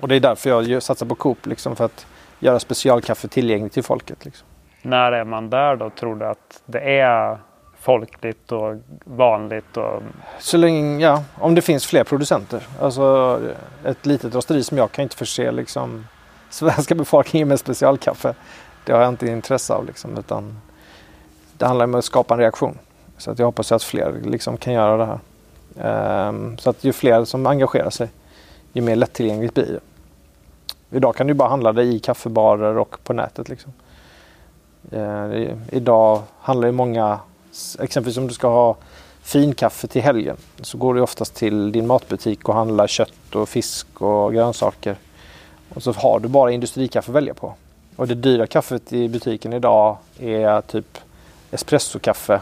Och det är därför jag satsar på Coop, liksom för att göra specialkaffe tillgängligt till folket. Liksom. När är man där då? Tror du att det är folkligt och vanligt? Och... Så länge, ja, om det finns fler producenter. Alltså ett litet rosteri som jag kan inte förse liksom svenska befolkningen med specialkaffe. Det har jag inte intresse av liksom, utan det handlar om att skapa en reaktion. Så att jag hoppas att fler liksom kan göra det här. Um, så att ju fler som engagerar sig, ju mer lättillgängligt blir det. Idag kan du bara handla det i kaffebarer och på nätet. Liksom. Eh, idag handlar ju många, exempelvis om du ska ha finkaffe till helgen så går du oftast till din matbutik och handlar kött och fisk och grönsaker. Och så har du bara industrikaffe att välja på. Och det dyra kaffet i butiken idag är typ espressokaffe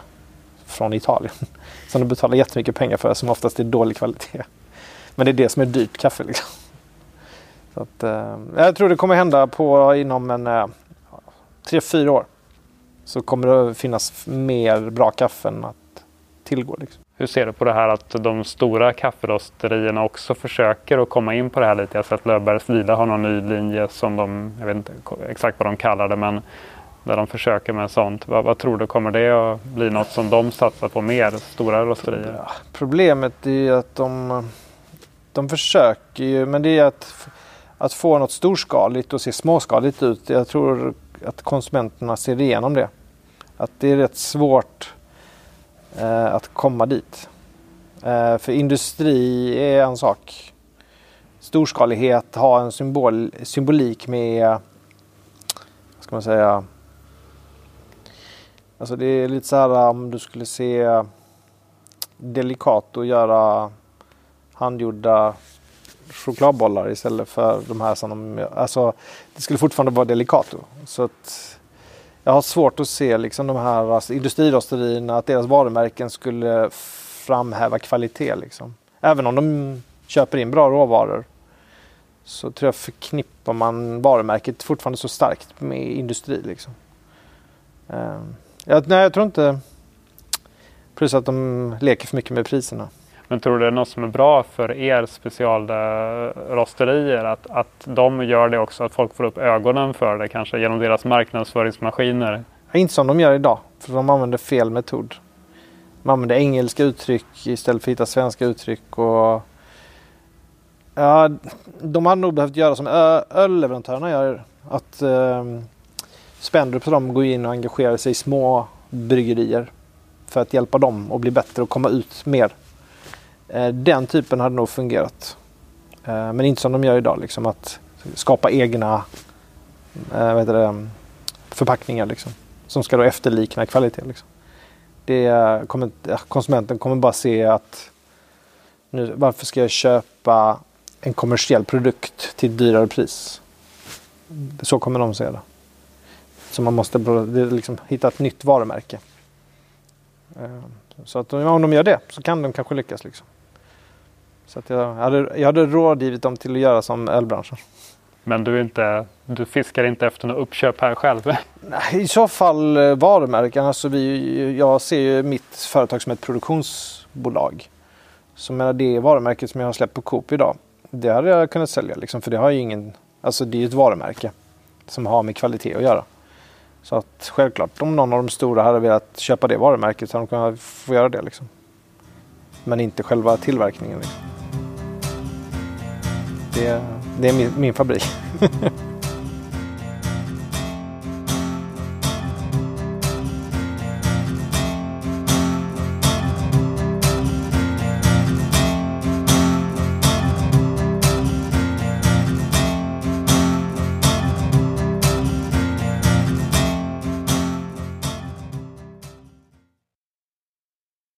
från Italien. Som du betalar jättemycket pengar för som oftast är dålig kvalitet. Men det är det som är dyrt kaffe. Liksom. Så att, eh, jag tror det kommer hända på inom en eh, tre, fyra år. Så kommer det finnas mer bra kaffen att tillgå. Liksom. Hur ser du på det här att de stora kafferosterierna också försöker att komma in på det här lite? Jag ser att Löfbergs Vila har någon ny linje som de, jag vet inte exakt vad de kallar det, men där de försöker med sånt. Vad, vad, tror du, kommer det att bli något som de satsar på mer, stora rosterier? Problemet är att de, de försöker ju, men det är att, att få något storskaligt och se småskaligt ut. Jag tror att konsumenterna ser igenom det. Att det är rätt svårt eh, att komma dit. Eh, för industri är en sak. Storskalighet har en symbol, symbolik med, vad ska man säga, Alltså det är lite så här om du skulle se delikat och göra handgjorda chokladbollar istället för de här som de Alltså det skulle fortfarande vara delicato. Så att jag har svårt att se liksom de här alltså, industrirosterierna, att deras varumärken skulle framhäva kvalitet. Liksom. Även om de köper in bra råvaror så tror jag förknippar man varumärket fortfarande så starkt med industri. Liksom. Uh, jag, nej, jag tror inte... Plus att de leker för mycket med priserna. Men tror du det är något som är bra för er specialrosterier? Att, att de gör det också, att folk får upp ögonen för det kanske genom deras marknadsföringsmaskiner? Inte som de gör idag, för de använder fel metod. De använder engelska uttryck istället för att hitta svenska uttryck. Och, ja, de hade nog behövt göra som ölleverantörerna gör. Att eh, Spendrup de går in och engagerar sig i små bryggerier för att hjälpa dem att bli bättre och komma ut mer Eh, den typen hade nog fungerat. Eh, men inte som de gör idag, liksom att skapa egna eh, vad heter det, mm, förpackningar liksom, som ska då efterlikna kvalitet. Liksom. Det kommer, konsumenten kommer bara se att nu, varför ska jag köpa en kommersiell produkt till ett dyrare pris? Så kommer de se det. Så man måste liksom hitta ett nytt varumärke. Så att om de gör det så kan de kanske lyckas. Liksom. Så att jag, hade, jag hade rådgivit dem till att göra som ölbranschen. Men du, inte, du fiskar inte efter något uppköp här själv? Nej, I så fall eh, varumärken. Alltså vi, jag ser ju mitt företag som ett produktionsbolag. Så menar, det varumärket som jag har släppt på Coop idag. Det hade jag kunnat sälja liksom, för det har ju ingen... Alltså det är ju ett varumärke som har med kvalitet att göra. Så att självklart om någon av de stora hade velat köpa det varumärket så hade de kunnat få göra det. Liksom. Men inte själva tillverkningen. Liksom det, det är min, min fabrik.